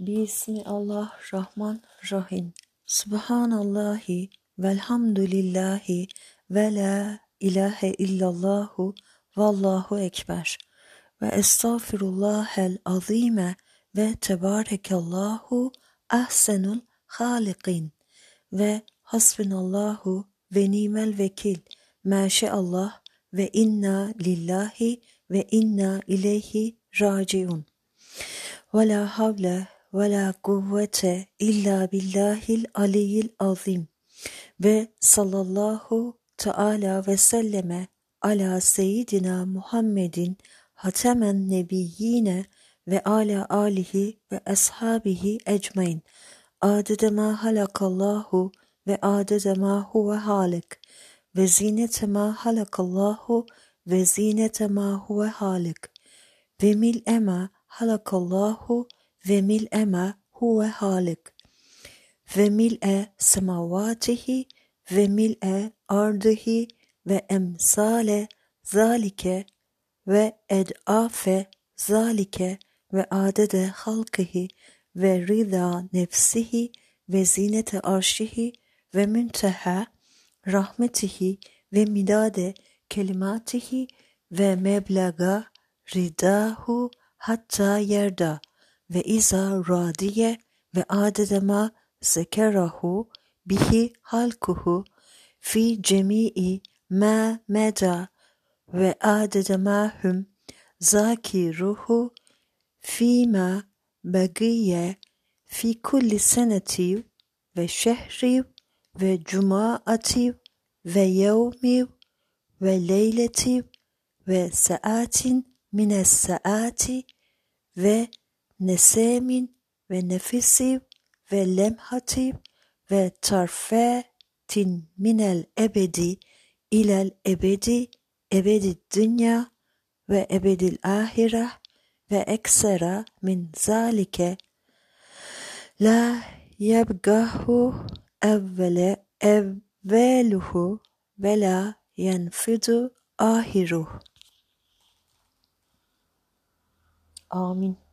Bismi Allah Rahman Rahim. Subhanallahi velhamdülillahi ve la ilahe illallahu vallahu ekber. Ve estağfirullahel azime ve tebarekallahu ahsenul halikin. Ve hasbunallahu ve nimel vekil. Maşallah ve inna lillahi ve inna ileyhi raciun. Ve la havle ve la kuvvete illa billahil aliyyil azim. Ve sallallahu teala ve selleme ala seyyidina Muhammedin hatemen nebiyyine ve ala alihi ve ashabihi ecmain. Adede ma halakallahu ve adede ma huve halik ve zinete ma halakallahu ve zinete ma huve halik ve mil ema halakallahu ve mil ema huve halik. Ve mil'e semavatihi ve mil'e ardihi ve emsale zalike ve ed'afe zalike ve adede halkihi ve rida nefsihi ve zinete arşihi ve münteha rahmetihi ve midade kelimatihi ve meblaga ridahu hatta yerda ve iza radiye ve adedema zekerahu bihi halkuhu fi cemii ma meda ve adedema hum zakiruhu fima bagiye fi kulli seneti ve şehri ve cumaati ve yevmi ve leyleti ve saatin mines saati ve نسام ونفس ولمحة وترفات من الأبد إلى الأبد أبد الدنيا وأبد الآخرة وأكثر من ذلك لا يبقاه أول أوله ولا ينفد آخره آمين